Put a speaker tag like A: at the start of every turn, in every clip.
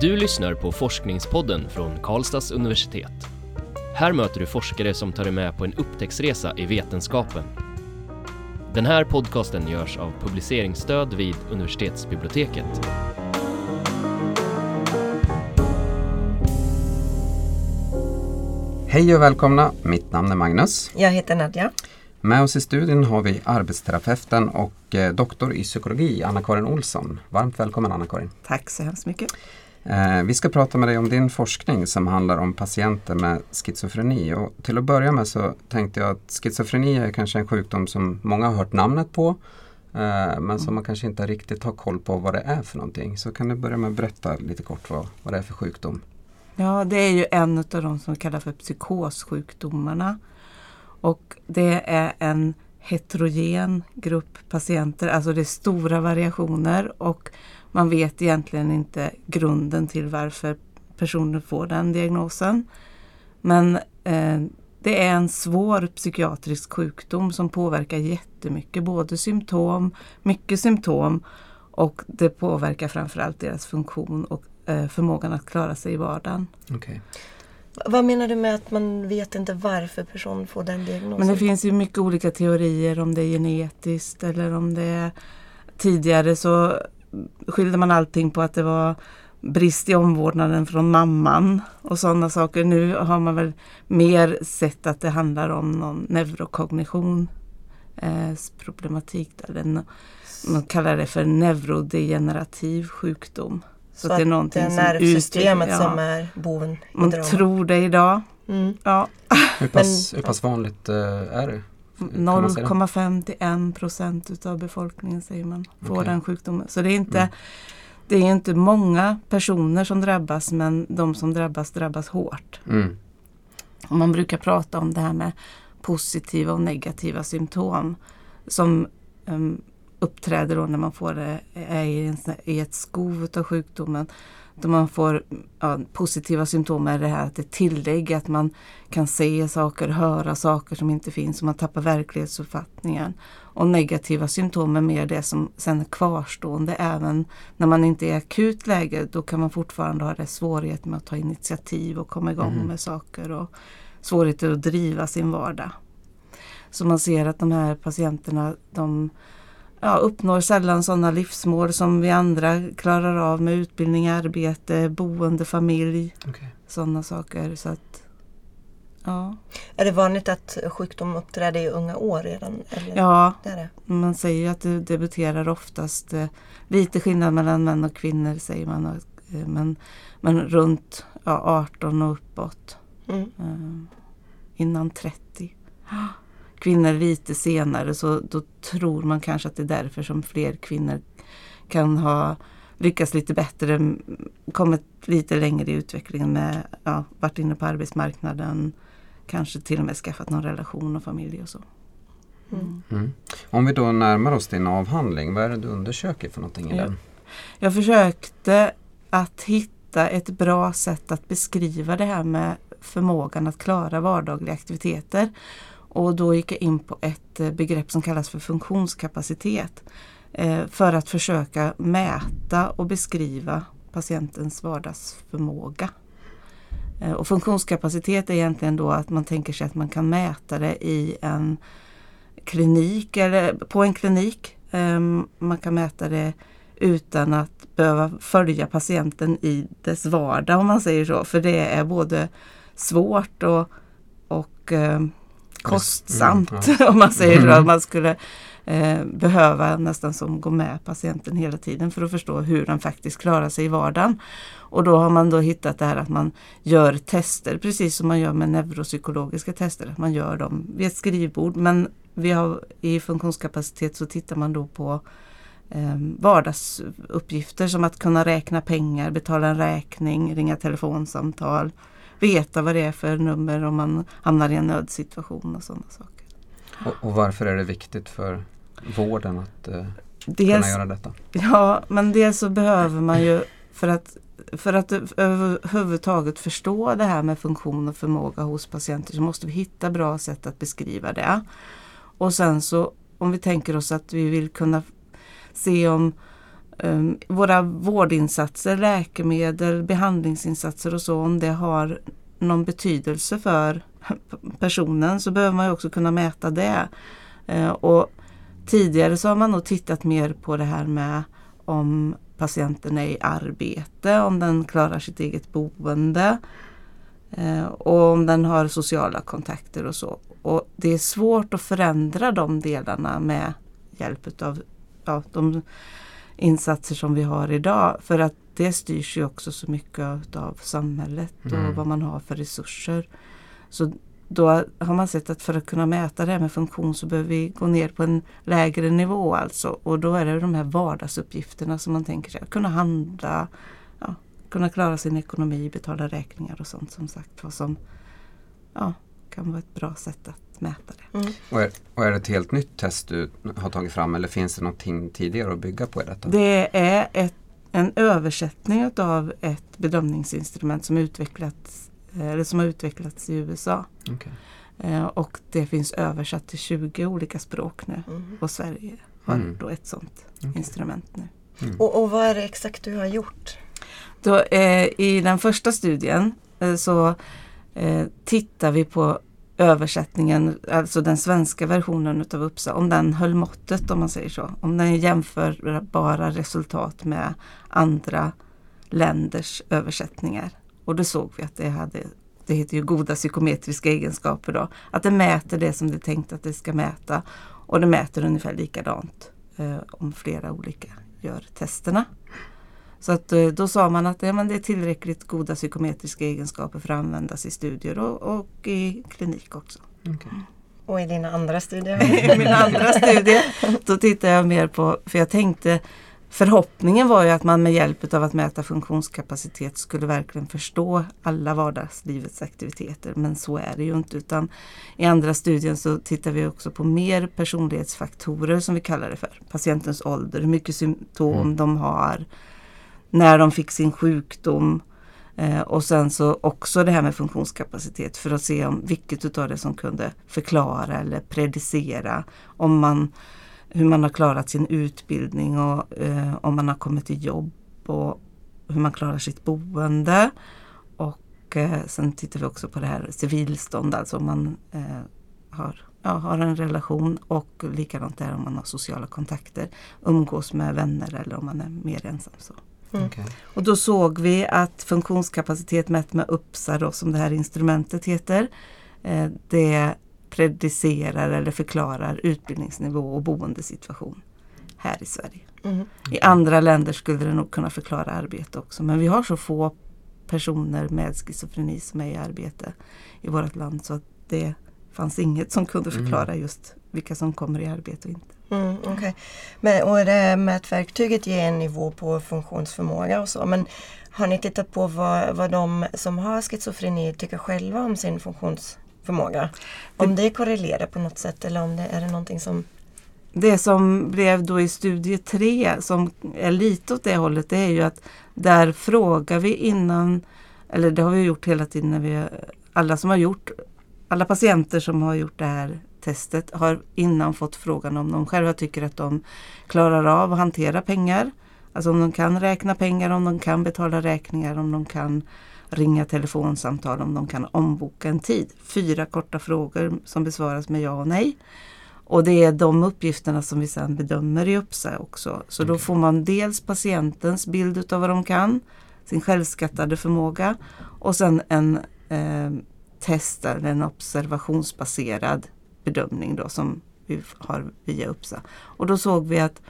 A: Du lyssnar på Forskningspodden från Karlstads universitet. Här möter du forskare som tar dig med på en upptäcktsresa i vetenskapen. Den här podcasten görs av publiceringsstöd vid universitetsbiblioteket.
B: Hej och välkomna! Mitt namn är Magnus.
C: Jag heter Nadja.
B: Med oss i studion har vi arbetsterapeuten och eh, doktor i psykologi Anna-Karin Olsson. Varmt välkommen Anna-Karin!
C: Tack så hemskt mycket.
B: Eh, vi ska prata med dig om din forskning som handlar om patienter med schizofreni. Och till att börja med så tänkte jag att schizofreni är kanske en sjukdom som många har hört namnet på eh, men som man kanske inte riktigt har koll på vad det är för någonting. Så kan du börja med att berätta lite kort vad, vad det är för sjukdom?
C: Ja, det är ju en av de som kallas för psykossjukdomarna. Och det är en heterogen grupp patienter, alltså det är stora variationer och man vet egentligen inte grunden till varför personer får den diagnosen. Men eh, det är en svår psykiatrisk sjukdom som påverkar jättemycket, både symptom, mycket symptom och det påverkar framförallt deras funktion och eh, förmågan att klara sig i vardagen.
B: Okay.
D: Vad menar du med att man vet inte varför personen får den diagnosen?
C: Men det finns ju mycket olika teorier om det är genetiskt eller om det är tidigare så skyllde man allting på att det var brist i omvårdnaden från mamman och sådana saker. Nu har man väl mer sett att det handlar om någon neurokognition eh, problematik. Där. Man kallar det för neurodegenerativ sjukdom.
D: Så, så det är någonting det är nervsystemet som, som är boven i
C: Man dramat. tror det idag. Mm. Ja.
B: Hur, pass, hur pass vanligt uh, är det?
C: 0,5 till 1 procent utav befolkningen säger man får okay. den sjukdomen. Så det är, inte, mm. det är inte många personer som drabbas men de som drabbas drabbas hårt. Mm. Och man brukar prata om det här med positiva och negativa symptom som um, uppträder då när man får det är i, en, i ett skov av sjukdomen. Då man får ja, positiva symptom är det här att det tillägg att man kan se saker, höra saker som inte finns och man tappar verklighetsuppfattningen. Och negativa symptom är mer det som sen är kvarstående även när man inte är i akut läge. Då kan man fortfarande ha det svårighet med att ta initiativ och komma igång mm. med saker och svårigheter att driva sin vardag. Så man ser att de här patienterna de ja, uppnår sällan sådana livsmål som vi andra klarar av med utbildning, arbete, boende, familj. Okay. Sådana saker. Så att, ja.
D: Är det vanligt att sjukdom uppträder i unga år redan?
C: Eller? Ja, det det. man säger att det debuterar oftast. Eh, lite skillnad mellan män och kvinnor säger man. Eh, men, men runt ja, 18 och uppåt. Mm. Eh, innan 30 kvinnor lite senare så då tror man kanske att det är därför som fler kvinnor kan ha lyckats lite bättre, kommit lite längre i utvecklingen med, ja, varit inne på arbetsmarknaden, kanske till och med skaffat någon relation och familj och så.
B: Mm. Mm. Om vi då närmar oss din avhandling, vad är det du undersöker för någonting i den?
C: Jag försökte att hitta ett bra sätt att beskriva det här med förmågan att klara vardagliga aktiviteter. Och då gick jag in på ett eh, begrepp som kallas för funktionskapacitet. Eh, för att försöka mäta och beskriva patientens vardagsförmåga. Eh, och funktionskapacitet är egentligen då att man tänker sig att man kan mäta det i en klinik eller på en klinik. Ehm, man kan mäta det utan att behöva följa patienten i dess vardag om man säger så. För det är både svårt och, och ehm, kostsamt mm, ja. om man säger så. Mm. Man skulle eh, behöva nästan som gå med patienten hela tiden för att förstå hur den faktiskt klarar sig i vardagen. Och då har man då hittat det här att man gör tester precis som man gör med neuropsykologiska tester. Att man gör dem vid ett skrivbord men vi har, i funktionskapacitet så tittar man då på eh, vardagsuppgifter som att kunna räkna pengar, betala en räkning, ringa telefonsamtal, veta vad det är för nummer om man hamnar i en nödsituation och sådana saker.
B: Och, och varför är det viktigt för vården att eh, dels, kunna göra detta?
C: Ja, men dels så behöver man ju för att för att överhuvudtaget förstå det här med funktion och förmåga hos patienter så måste vi hitta bra sätt att beskriva det. Och sen så om vi tänker oss att vi vill kunna se om Ehm, våra vårdinsatser, läkemedel, behandlingsinsatser och så, om det har någon betydelse för personen så behöver man ju också kunna mäta det. Ehm, och tidigare så har man nog tittat mer på det här med om patienten är i arbete, om den klarar sitt eget boende ehm, och om den har sociala kontakter och så. Och det är svårt att förändra de delarna med hjälp av ja, de insatser som vi har idag. För att det styrs ju också så mycket av samhället mm. och vad man har för resurser. Så då har man sett att för att kunna mäta det här med funktion så behöver vi gå ner på en lägre nivå alltså. Och då är det de här vardagsuppgifterna som man tänker sig. Kunna handla, ja, kunna klara sin ekonomi, betala räkningar och sånt som sagt. Vad som ja, kan vara ett bra sätt att mäta det. Mm.
B: Och, är, och, är, det ett helt nytt test du har tagit fram eller finns det någonting tidigare att bygga på i detta?
C: Det är ett, en översättning av ett bedömningsinstrument som, utvecklats, eller som har utvecklats i USA. Okay. Eh, och det finns översatt till 20 olika språk nu mm. och Sverige har mm. då ett sådant okay. instrument nu.
D: Mm. Och, och, vad är det exakt du har gjort?
C: Då, eh, I den första studien eh, så eh, tittar vi på översättningen, alltså den svenska versionen utav Uppsala, om den höll måttet om man säger så. Om den jämför bara resultat med andra länders översättningar. Och då såg vi att det hade, det heter ju goda psykometriska egenskaper då, att det mäter det som det är tänkt att det ska mäta. Och det mäter ungefär likadant eh, om flera olika gör testerna. Så att, eh, då sa man att ja, men det är tillräckligt goda psykometriska egenskaper för att användas i studier och, och i klinik också. Okay.
D: Och i dina andra studier?
C: I mina andra studier då tittar jag mer på, för jag tänkte Förhoppningen var ju att man med hjälp av att mäta funktionskapacitet skulle verkligen förstå alla vardagslivets aktiviteter. Men så är det ju inte. Utan I andra studien så tittar vi också på mer personlighetsfaktorer som vi kallar det för. Patientens ålder, hur mycket symptom mm. de har, när de fick sin sjukdom. Eh, och sen så också det här med funktionskapacitet för att se om vilket utav det som kunde förklara eller predicera om man, hur man har klarat sin utbildning och eh, om man har kommit till jobb och hur man klarar sitt boende. Och eh, sen tittar vi också på det här civilstånd, alltså om man eh, har, ja, har en relation och likadant där om man har sociala kontakter, umgås med vänner eller om man är mer ensam. så. Mm. Okay. Och då såg vi att funktionskapacitet mätt med UPSA då, som det här instrumentet heter. Eh, det predicerar eller förklarar utbildningsnivå och boendesituation här i Sverige. Mm. I andra länder skulle det nog kunna förklara arbete också men vi har så få personer med schizofreni som är i arbete i vårt land så att det fanns inget som kunde mm. förklara just vilka som kommer i arbete och inte.
D: Mm, okay. men, och det mätverktyget ger en nivå på funktionsförmåga och så. Men har ni tittat på vad, vad de som har schizofreni tycker själva om sin funktionsförmåga? Om det, det korrelerar på något sätt eller om det är det någonting som
C: det som blev då i studie 3 som är lite åt det hållet det är ju att där frågar vi innan, eller det har vi gjort hela tiden när vi alla som har gjort, alla patienter som har gjort det här testet har innan fått frågan om de själva tycker att de klarar av att hantera pengar. Alltså om de kan räkna pengar, om de kan betala räkningar, om de kan ringa telefonsamtal, om de kan omboka en tid. Fyra korta frågor som besvaras med ja och nej. Och det är de uppgifterna som vi sedan bedömer i UPSA också. Så okay. då får man dels patientens bild av vad de kan, sin självskattade förmåga och sen en eh, test, en observationsbaserad bedömning då som vi har via UPSA. Och då såg vi att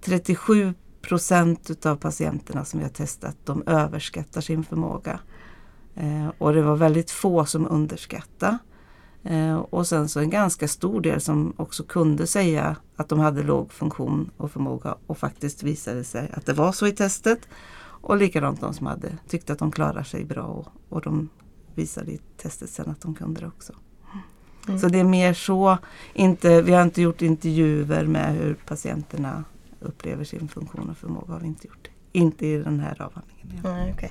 C: 37 procent utav patienterna som vi har testat de överskattar sin förmåga. Eh, och det var väldigt få som underskattade. Eh, och sen så en ganska stor del som också kunde säga att de hade låg funktion och förmåga och faktiskt visade sig att det var så i testet. Och likadant de som hade tyckt att de klarar sig bra och, och de visade i testet sen att de kunde det också. Mm. Så det är mer så. Inte, vi har inte gjort intervjuer med hur patienterna upplever sin funktion och förmåga. Har vi inte gjort. Inte i den här avhandlingen.
D: Mm, okay.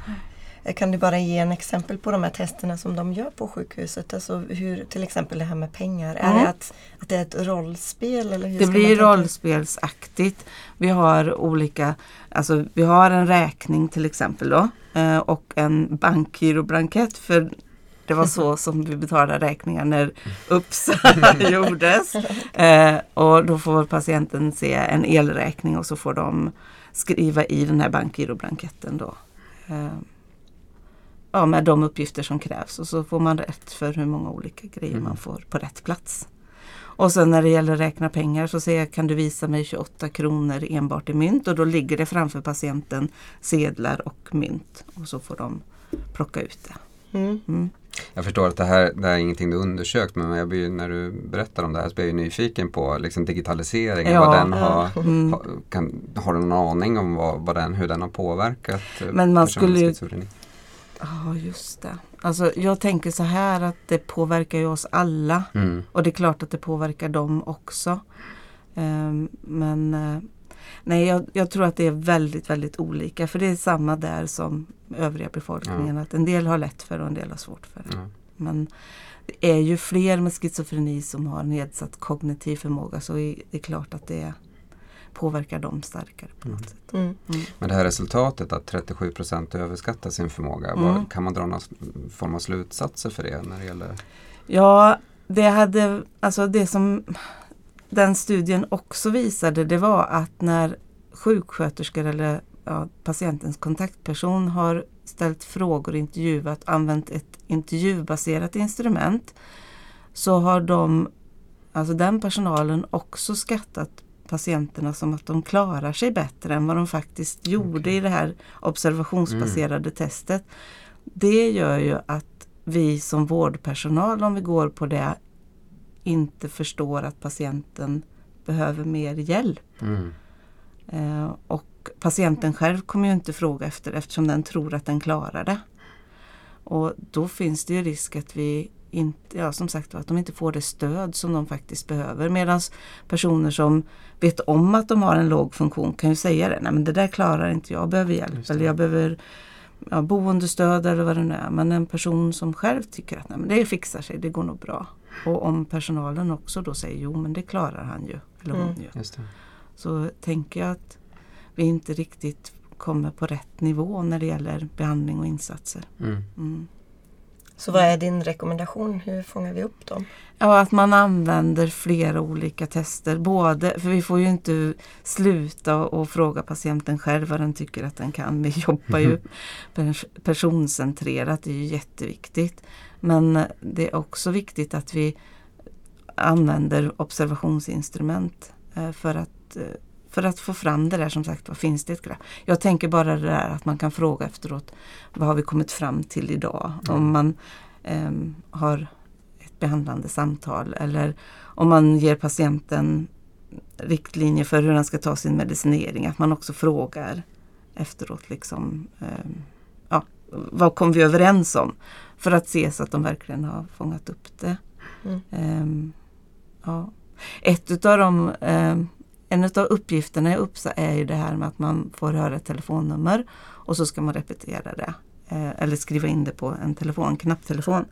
D: Eh, Kan du bara ge en exempel på de här testerna som de gör på sjukhuset? Alltså hur, till exempel det här med pengar. Är
C: Mm.
D: det att, att det är ett rollspel? Eller hur
C: Det blir rollspelsaktigt. Vi har olika, alltså vi har en räkning till exempel då eh, och en bankgiroblankett för det var så som vi betalade räkningar när UPSA gjordes. Eh, och då får patienten se en elräkning och så får de skriva i den här bankgiroblanketten då. Eh, ja, med de uppgifter som krävs och så får man rätt för hur många olika grejer
B: Mm.
C: man får på rätt plats. Och sen när det gäller räkna pengar så säger jag kan du visa mig 28 kronor enbart i mynt och då ligger det framför patienten sedlar och mynt och så får de plocka ut det.
D: Mm.
C: Mm.
B: Jag förstår att det här, det här är ingenting du undersökt men jag blir, när du berättar om det här så blir jag nyfiken på liksom, digitaliseringen.
C: Ja.
B: vad den har,
C: Mm.
B: ha, kan, har du någon aning om vad, vad den, hur den har påverkat eh,
C: Men man skulle ju-? Ja just det. Alltså jag tänker så här att det påverkar ju oss alla
B: Mm.
C: och det är klart att det påverkar dem också. Ehm, men eh, nej jag, jag tror att det är väldigt väldigt olika för det är samma där som övriga befolkningen att en del har lätt för och en del har svårt för.
B: Ja.
C: Men det är ju fler med schizofreni som har nedsatt kognitiv förmåga så det är klart att det påverkar dem starkare på något
B: Mm.
C: sätt.
D: Mm.
B: Men det här resultatet att 37 procent överskattar sin förmåga,
C: Mm.
B: vad, kan man dra någon form av slutsatser för det när det gäller
C: Ja, det hade, alltså det som den studien också visade det var att när sjuksköterskor eller ja, patientens kontaktperson har ställt frågor intervjuat, använt ett intervjubaserat instrument så har de, alltså den personalen också skattat patienterna som att de klarar sig bättre än vad de faktiskt gjorde
B: Okej.
C: i det här observationsbaserade testet. Det gör ju att vi som vårdpersonal, om vi går på det, inte förstår att patienten behöver mer hjälp.
B: mm.
C: Eh, och patienten själv kommer ju inte fråga efter eftersom den tror att den klarar det. Och då finns det ju risk att vi inte, ja som sagt att de inte får det stöd som de faktiskt behöver. Medan personer som vet om att de har en låg funktion kan ju säga det. Nej men det där klarar inte jag, jag behöver hjälp. Eller jag behöver ja, boendestöd eller vad det nu är. Men en person som själv tycker att Nej, men det fixar sig, det går nog bra. Och om personalen också då säger jo men det klarar han ju. Eller hon
D: Mm.
C: ju
B: Just det.
C: så tänker jag att vi inte riktigt kommer på rätt nivå när det gäller behandling och insatser.
B: Mm.
D: Så vad är din rekommendation? Hur fångar vi upp dem?
C: Ja, att man använder flera olika tester. Både, för vi får ju inte sluta och, fråga patienten själv vad den tycker att den kan. Vi jobbar ju pers- personcentrerat, det är ju jätteviktigt. Men det är också viktigt att vi använder observationsinstrument eh, för att, eh, för att få fram det där som sagt vad finns det ett glapp? Jag tänker bara det där att man kan fråga efteråt vad har vi kommit fram till idag? Om man ehm, har ett behandlande samtal eller om man ger patienten riktlinjer för hur den ska ta sin medicinering. Att man också frågar efteråt liksom ehm, ja, vad kom vi överens om? För att se så att de verkligen har fångat upp det.
D: Mm.
C: Ehm, ja. Ett utav de, ehm, en av uppgifterna i UPSA är ju det här med att man får höra ett telefonnummer och så ska man repetera det. Eh, eller skriva in det på en telefon, knapptelefon.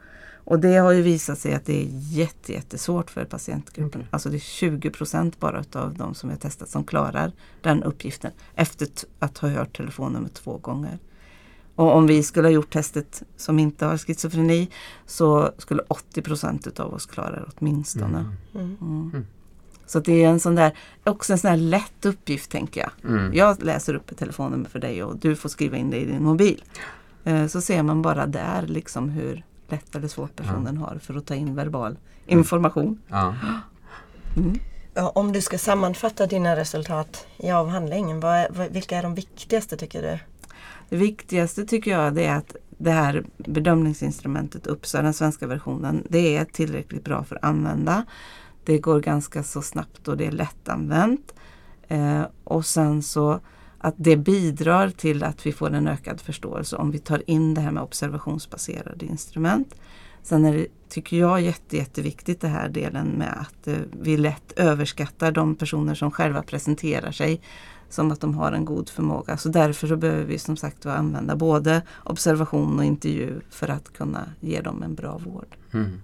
C: Och det har ju visat sig att det är jätte, jättesvårt för patientgruppen.
B: Okej.
C: Alltså det är 20 procent bara av de som har testat som klarar den uppgiften efter att ha hört telefonnumret två gånger. Och om vi skulle ha gjort testet som inte har schizofreni så skulle 80 procent utav oss klara det åtminstone.
B: Mm.
D: Mm.
C: Mm.
B: Mm.
C: Så det är en sån där, också en sån där lätt uppgift tänker jag.
B: Mm.
C: Jag läser upp ett telefonnummer för dig och du får skriva in det i din mobil. Eh, Så ser man bara där liksom hur lätt eller svårt personen har för att ta in verbal information.
B: Ja.
C: Mm.
D: Ja, om du ska sammanfatta dina resultat i avhandlingen, vad är, vilka är de viktigaste tycker du?
C: Det viktigaste tycker jag det är att det här bedömningsinstrumentet UPSA, den svenska versionen, det är tillräckligt bra för att använda. Det går ganska så snabbt och det är lättanvänt. Eh, och sen så att det bidrar till att vi får en ökad förståelse om vi tar in det här med observationsbaserade instrument. Sen är det, tycker jag, jätte, jätteviktigt det här delen med att eh, vi lätt överskattar de personer som själva presenterar sig som att de har en god förmåga. Så därför så behöver vi som sagt använda både observation och intervju för att kunna ge dem en bra vård.
B: Mm.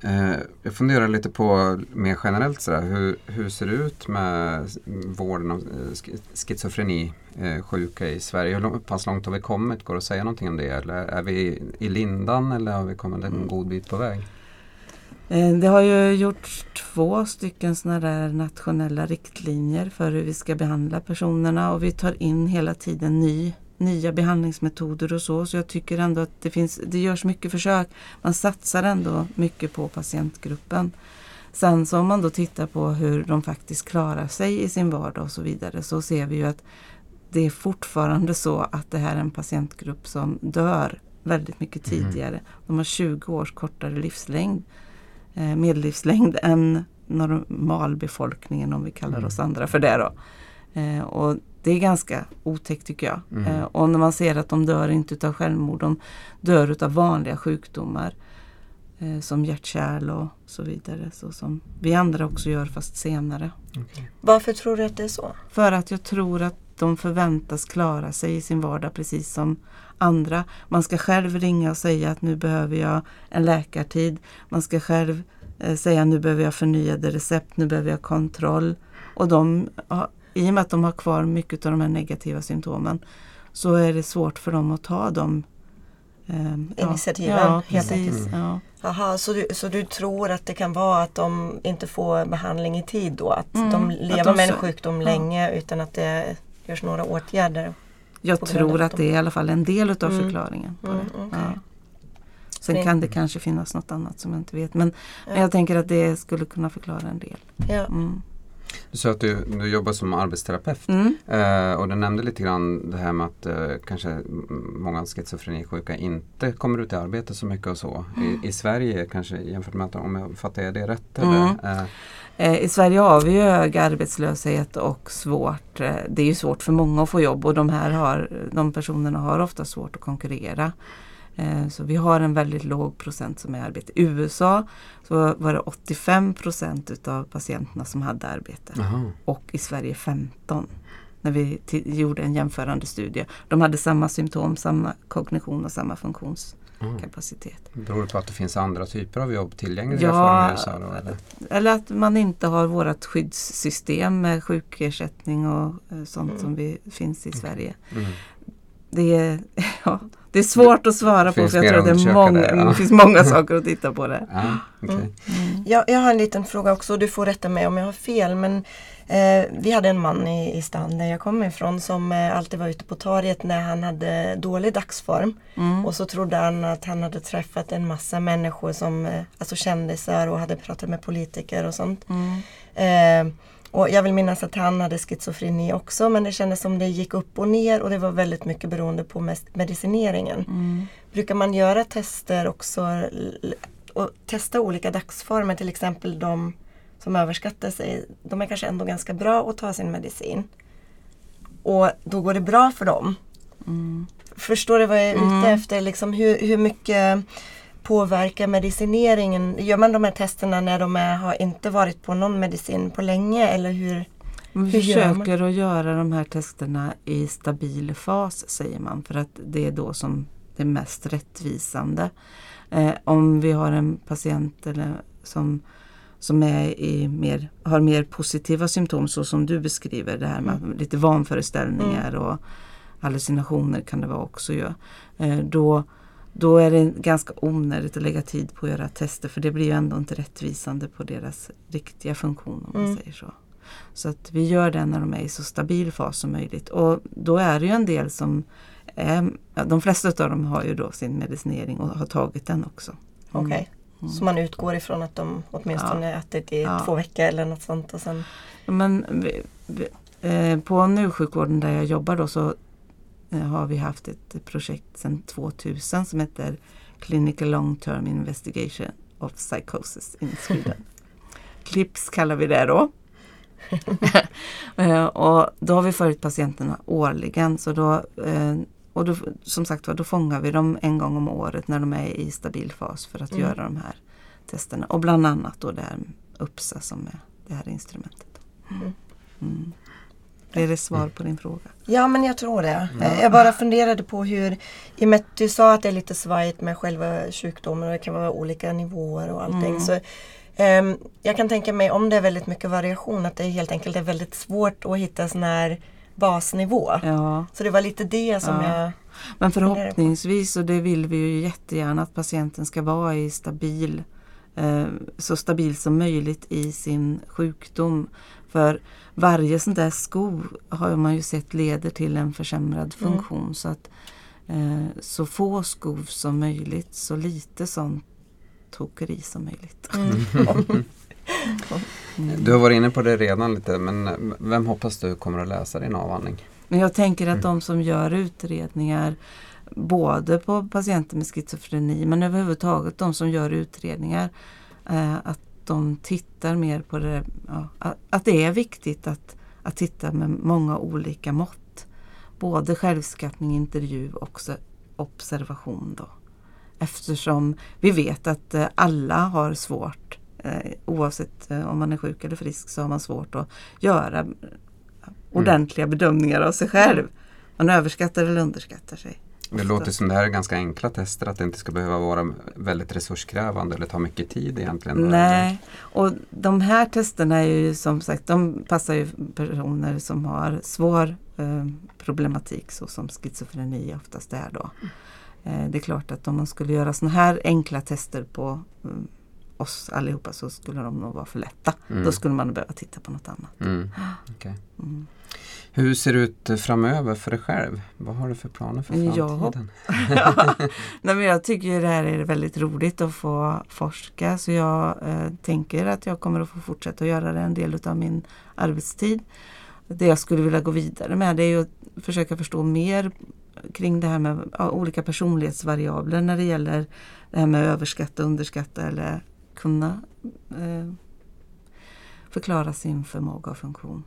B: Eh, jag funderar lite på mer generellt sådär, hur, hur ser det ut med vården av eh, schizofreni eh, sjuka i Sverige? Hur pass långt har vi kommit? Går det att säga någonting om det? Eller är vi i lindan eller har vi kommit en mm. god bit på väg?
C: Det har ju gjorts två stycken sådana där nationella riktlinjer för hur vi ska behandla personerna och vi tar in hela tiden ny, nya behandlingsmetoder och så. Så jag tycker ändå att det, finns, det görs mycket försök. Man satsar ändå mycket på patientgruppen. Sen så om man då tittar på hur de faktiskt klarar sig i sin vardag och så vidare så ser vi ju att det är fortfarande så att det här är en patientgrupp som dör väldigt mycket mm. tidigare. De har 20 års kortare livslängd eh, medellivslängd än normalbefolkningen om vi kallar mm. oss andra för det. Då. Eh, och det är ganska otäckt tycker jag. Mm. Eh, och när man ser att de dör inte utav självmord, de dör utav vanliga sjukdomar. Eh, som hjärt-kärl och så vidare. Så som vi andra också gör fast senare.
D: Okay. Varför tror du att det är så?
C: För att jag tror att de förväntas klara sig i sin vardag precis som andra. Man ska själv ringa och säga att nu behöver jag en läkartid. Man ska själv eh, säga nu behöver jag förnyade recept, nu behöver jag kontroll. Och de, i och med att de har kvar mycket av de här negativa symptomen så är det svårt för dem att ta de
D: eh, initiativen.
C: Ja, precis. Mm. Ja.
D: Aha, så, du, så du tror att det kan vara att de inte får behandling i tid då? Att mm, de lever att de med en sjukdom ja. länge utan att det görs några åtgärder?
C: Jag tror att det är i alla fall en del utav mm. förklaringen. På mm, det. Okay. Ja. Sen kan det kanske finnas något annat som jag inte vet. Men, ja. men jag tänker att det skulle kunna förklara en del.
D: Ja.
B: Du sa att du, du jobbar som arbetsterapeut mm. eh, och du nämnde lite grann det här med att eh, kanske många schizofrenisjuka inte kommer ut i arbete så mycket och så. Mm. I, I, Sverige kanske jämfört med att, om jag fattar det rätt? Eller? Mm.
C: Eh. Eh, I Sverige har vi hög arbetslöshet och svårt, eh, det är ju svårt för många att få jobb och de här har, de personerna har ofta svårt att konkurrera. Eh, så vi har en väldigt låg procent som är arbete. I USA så var det 85 procent utav patienterna som hade arbete Aha. och i Sverige 15 när vi gjorde en jämförande studie. De hade samma symptom, samma kognition och samma funktionskapacitet.
B: Mm. Beror det på att det finns andra typer av jobb tillgängliga ja, för USA? Då, eller?
C: eller att man inte har vårt skyddssystem med sjukersättning och eh, sånt mm. som vi, finns i Sverige. Mm. Det, är, ja, det är svårt att svara på för jag tror att det, är många, det, ja. finns många saker att titta på där.
B: Ja, okay. mm.
D: jag, jag har en liten fråga också, du får rätta mig om jag har fel. Men eh, Vi hade en man i, i stan där jag kommer ifrån som eh, alltid var ute på torget när han hade dålig dagsform. Mm. Och så trodde han att han hade träffat en massa människor som eh, alltså kändisar och hade pratat med politiker och sånt. Mm. Och jag vill minnas att han hade schizofreni också men det kändes som det gick upp och ner och det var väldigt mycket beroende på medicineringen. Mm. Brukar man göra tester också och testa olika dagsformer, till exempel de som överskattar sig, de är kanske ändå ganska bra att ta sin medicin. Och då går det bra för dem. Mm. Förstår du vad jag är ute mm. efter? Liksom hur, hur mycket påverkar medicineringen? Gör man de här testerna när de är, har inte varit på någon medicin på länge eller hur?
C: Vi försöker att göra de här testerna i stabil fas säger man för att det är då som det är mest rättvisande. Eh, om vi har en patient eller som, som är i mer, har mer positiva symptom så som du beskriver det här med mm. lite vanföreställningar mm. och hallucinationer kan det vara också. Ja. Eh, då då är det ganska onödigt att lägga tid på att göra tester för det blir ju ändå inte rättvisande på deras riktiga funktion om man mm. säger så. Så att vi gör det när de är i så stabil fas som möjligt och då är det ju en del som är, de flesta av dem har ju då sin medicinering och har tagit den också. Mm.
D: Okej, okay. mm. så man utgår ifrån att de åtminstone ja. ätit i ja. två veckor eller något sånt? Och sen...
C: Men vi, vi, eh, på NU-sjukvården där jag jobbar då så har vi haft ett projekt sedan 2000 som heter Clinical Long Term Investigation of Psychosis in Sweden. CLIPS kallar vi det då. Eh, och då har vi följt patienterna årligen. Så då, eh, och då, som sagt då fångar vi dem en gång om året när de är i stabil fas för att mm. göra de här testerna. Och bland annat då det här UPSA som är det här instrumentet. Mm.
D: Mm.
C: Blir det svar på din fråga?
D: Ja men jag tror det. Eh, Jag bara funderade på hur, i och med att du sa att det är lite svajigt med själva sjukdomen och det kan vara olika nivåer och allting.
C: Mm.
D: Så, ehm, jag kan tänka mig om det är väldigt mycket variation att det helt enkelt är väldigt svårt att hitta sån här basnivå.
C: Ja,
D: Så det var lite det som
C: Ja.
D: jag...
C: men förhoppningsvis och det vill vi ju jättegärna att patienten ska vara i stabil, så stabil som möjligt i sin sjukdom. För varje sån där skov har man ju sett leder till en försämrad
D: Mm.
C: funktion. Så att eh, så få skov som möjligt, så lite sånt tokeri som möjligt.
D: Mm.
B: Du har varit inne på det redan lite men vem hoppas du kommer att läsa din avhandling?
C: Men jag tänker att
B: Mm.
C: de som gör utredningar både på patienter med schizofreni men överhuvudtaget de som gör utredningar eh, att de tittar mer på det, ja, att- det är viktigt att, att titta med många olika mått. Både självskattning, intervju och observation. Då. Eftersom vi vet att eh, alla har svårt, eh, oavsett om man är sjuk eller frisk, så har man svårt att göra eh, ordentliga bedömningar av sig själv. Man överskattar eller underskattar sig.
B: Det låter som det här är ganska enkla tester, att det inte ska behöva vara väldigt resurskrävande eller ta mycket tid egentligen.
C: Nej, och de här testerna är ju som sagt, de passar ju personer som har svår eh, problematik såsom schizofreni oftast är då. Eh, det är klart att om man skulle göra sådana här enkla tester på mm, oss allihopa så skulle de nog vara för lätta.
B: Mm.
C: Då skulle man behöva titta på något annat.
B: Mm. okej.
C: Mm.
B: Hur ser det ut framöver för dig själv? Vad har du för planer för framtiden?
C: Nej, men jag tycker det här är väldigt roligt att få forska så jag eh, tänker att jag kommer att få fortsätta att göra det en del av min arbetstid. Det jag skulle vilja gå vidare med det är att försöka förstå mer kring det här med ja, olika personlighetsvariabler när det gäller det här med överskatta, underskatta eller kunna eh, förklara sin förmåga och funktion.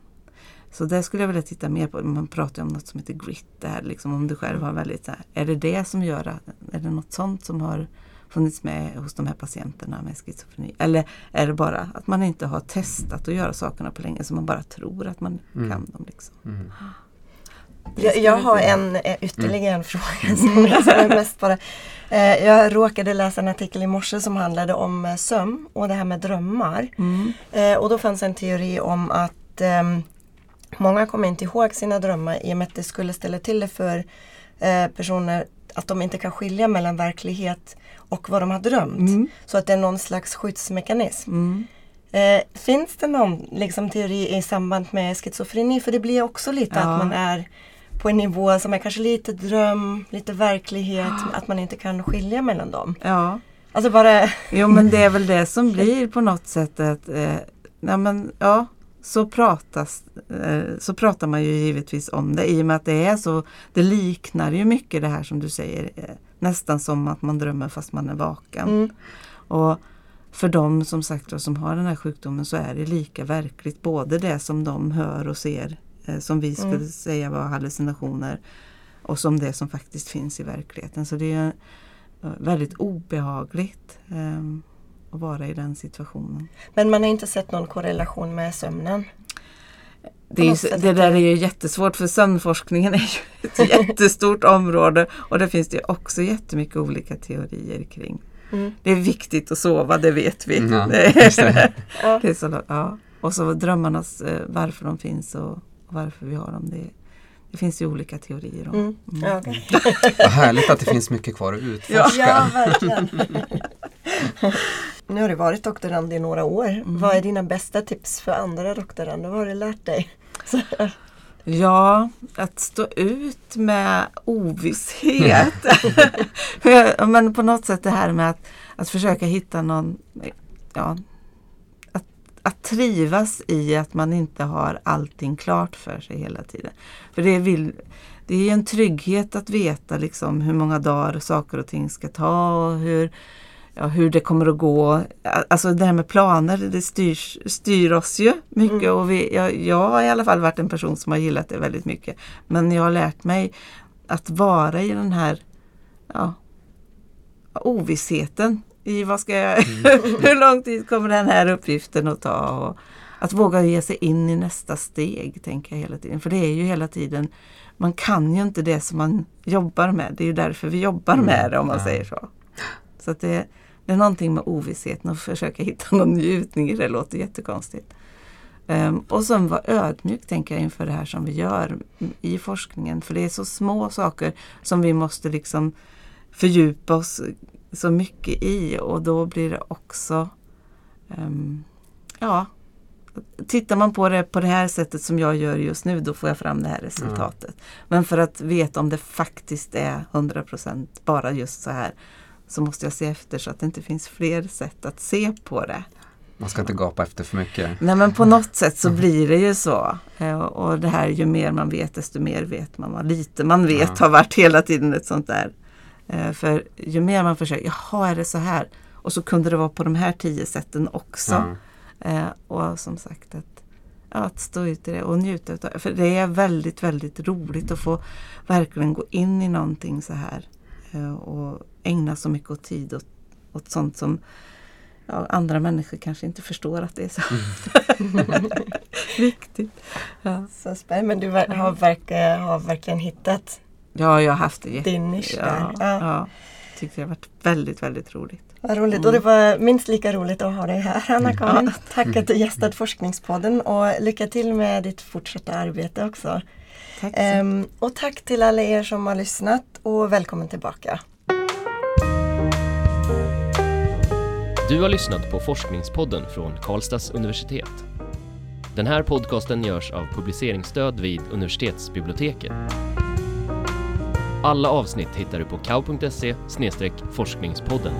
C: Så det skulle jag vilja titta mer på. Man pratar ju om något som heter grit. Det här, liksom, om du själv har väldigt så här, Är det det som gör att, Är det något sånt som har funnits med hos de här patienterna med schizofreni? Eller är det bara att man inte har testat att göra sakerna på länge så man bara tror att man
B: Mm.
C: kan dem. Liksom.
B: Mm.
D: Jag, jag har en eh, ytterligare en fråga som jag, som är mest bara eh, Jag råkade läsa en artikel i morse som handlade om eh, sömn och det här med drömmar.
C: Mm.
D: Eh, och då fanns en teori om att ehm, många kommer inte ihåg sina drömmar i och med att det skulle ställa till det för personer att de inte kan skilja mellan verklighet och vad de har drömt.
C: Mm.
D: Så att det är någon slags skyddsmekanism.
C: Mm.
D: Eh, finns det någon liksom, teori i samband med schizofreni? För det blir också lite
C: Ja.
D: att man är på en nivå som är kanske lite dröm, lite verklighet, att man inte kan skilja mellan dem.
C: Ja.
D: Alltså bara,
C: Jo men det är väl det som blir på något sätt att eh, nej, men, ja, så, pratas, eh, så pratar man ju givetvis om det i och med att det är så. Det liknar ju mycket det här som du säger. Eh, nästan som att man drömmer fast man är vaken.
D: mm,
C: Och för de som sagt då, som har den här sjukdomen så är det lika verkligt. Både det som de hör och ser som vi skulle
D: Mm.
C: säga var hallucinationer och som det som faktiskt finns i verkligheten. Så det är eh, väldigt obehagligt eh, att vara i den situationen.
D: men man har inte sett någon korrelation med sömnen.
C: Det, är ju, det där är ju jättesvårt för sömnforskningen är ju ett jättestort område och det finns det också jättemycket olika teorier kring.
D: Mm.
C: Det är viktigt att sova, det vet vi.
B: Ja,
C: Det-
B: det.
C: Är så, ja. Och så drömmarnas, eh, varför de finns och varför vi har dem. Det, det finns ju olika teorier om.
D: Mm.
C: Mm.
D: Ja, okej.
B: Vad härligt att det finns mycket kvar att utforska.
D: ja, verkligen. nu har du varit doktorand i några år.
C: Mm.
D: Vad är dina bästa tips för andra doktorander? Vad har du lärt dig?
C: Ja, att stå ut med ovisshet. Men på något sätt det här med att, att försöka hitta någon, ja, att, trivas i att man inte har allting klart för sig hela tiden. För det, vill, det är ju en trygghet att veta liksom hur många dagar saker och ting ska ta och hur, ja, hur det kommer att gå. Alltså det här med planer, det styrs, styr oss ju mycket.
D: Mm.
C: Och vi, jag, jag har i alla fall varit en person som har gillat det väldigt mycket. Men jag har lärt mig att vara i den här ja, ovissheten. I vad ska jag, hur lång tid kommer den här uppgiften att ta? Och att våga ge sig in i nästa steg, tänker jag hela tiden. För det är ju hela tiden, man kan ju inte det som man jobbar med. Det är ju därför vi jobbar
B: Mm.
C: med det om man
B: Ja.
C: säger så. Så att det, det är någonting med ovissheten och försöka hitta någon njutning i det. Det låter jättekonstigt. Um, och sen vara ödmjuk tänker jag inför det här som vi gör i forskningen. För det är så små saker som vi måste liksom fördjupa oss så mycket i och då blir det också ehm, Ja, tittar man på det på det här sättet som jag gör just nu då får jag fram det här resultatet. Men för att veta om det faktiskt är 100% bara just så här så måste jag se efter så att det inte finns fler sätt att se på det.
B: Man ska inte gapa efter för mycket.
C: Nej men på något sätt så blir det ju så. Eh, Och det här ju mer man vet desto mer vet man. Vad lite man vet
B: Ja.
C: har varit hela tiden ett sånt där. Eh, För ju mer man försöker, jaha är det så här? Och så kunde det vara på de här tio sätten också. Eh, Och som sagt att, ja, att stå ut i det och njuta utav det. För det är väldigt, väldigt roligt att få verkligen gå in i någonting så här. eh, Och ägna så mycket åt tid åt, åt sånt som ja, andra människor kanske inte förstår att det är så viktigt. Ja.
D: Så spännande. Men du har, verkar, har verkligen hittat
C: ja, jag har haft det jätte...
D: din nisch
C: Ja,
D: där.
C: ja.
D: Ja.
C: Tyckte det har varit väldigt, väldigt roligt.
D: Vad roligt.
C: Mm.
D: Och det var minst lika roligt att ha dig här Anna-Karin. Tack att du gästat Forskningspodden och lycka till med ditt fortsatta arbete också.
C: Tack
D: Ehm, och tack till alla er som har lyssnat och välkommen tillbaka.
A: Du har lyssnat på Forskningspodden från Karlstads universitet. Den här podcasten görs av publiceringsstöd vid universitetsbiblioteket. Alla avsnitt hittar du på kau.se forskningspodden.